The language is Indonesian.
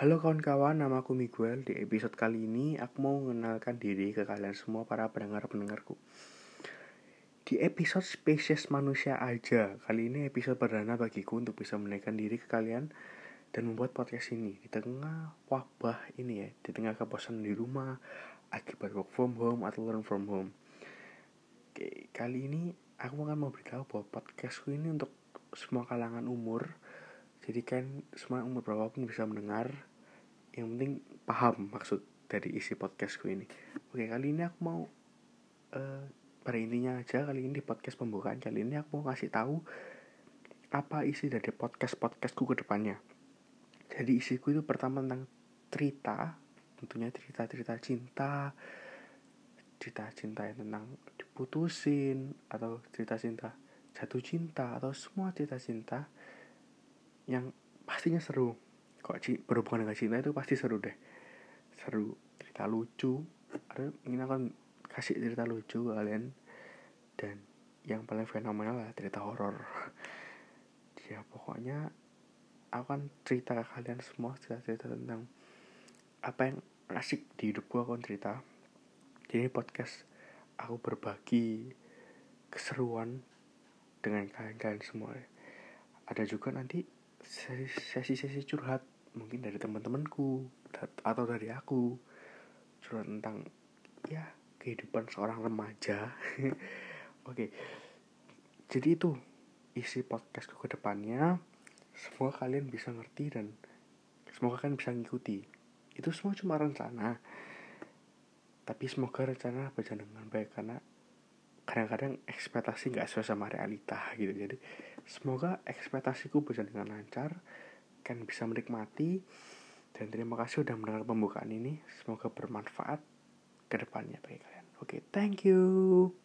Halo kawan-kawan, nama aku Miguel. Di episode kali ini, aku mau mengenalkan diri ke kalian semua para pendengar-pendengarku. Di episode spesies manusia aja, kali ini episode perdana bagiku untuk bisa menaikkan diri ke kalian dan membuat podcast ini di tengah wabah ini ya, di tengah kebosanan di rumah, akibat work from home atau learn from home. Oke, kali ini aku akan mau beritahu bahwa podcastku ini untuk semua kalangan umur, jadi kan semua umur berapapun bisa mendengar. Yang penting paham maksud dari isi podcastku ini. Oke kali ini aku mau uh, pada intinya aja kali ini di podcast pembukaan kali ini aku mau kasih tahu apa isi dari podcast podcastku ke depannya. Jadi isiku itu pertama tentang cerita tentunya cerita cerita cinta cerita cinta yang tentang diputusin atau cerita cinta jatuh cinta atau semua cerita cinta yang pastinya seru. Kok berhubungan dengan cinta itu pasti seru deh. Seru cerita lucu. Ada ingin akan kasih cerita lucu kalian. Dan yang paling fenomenal lah cerita horor. Ya pokoknya akan cerita ke kalian semua cerita-cerita tentang apa yang asik di hidupku aku akan cerita. Jadi podcast aku berbagi keseruan dengan kalian-kalian semua. Ada juga nanti sesi-sesi curhat mungkin dari teman-temanku atau dari aku curhat tentang ya kehidupan seorang remaja. Oke jadi itu isi podcastku ke depannya. Semoga kalian bisa ngerti dan semoga kalian bisa ngikuti. Itu semua cuma rencana. Tapi semoga rencana berjalan dengan baik karena kadang-kadang ekspektasi nggak sesuai sama realita gitu. Jadi semoga ekspektasiku berjalan dengan lancar kan bisa menikmati dan terima kasih sudah mendengar pembukaan ini. Semoga bermanfaat ke depannya bagi kalian. Oke thank you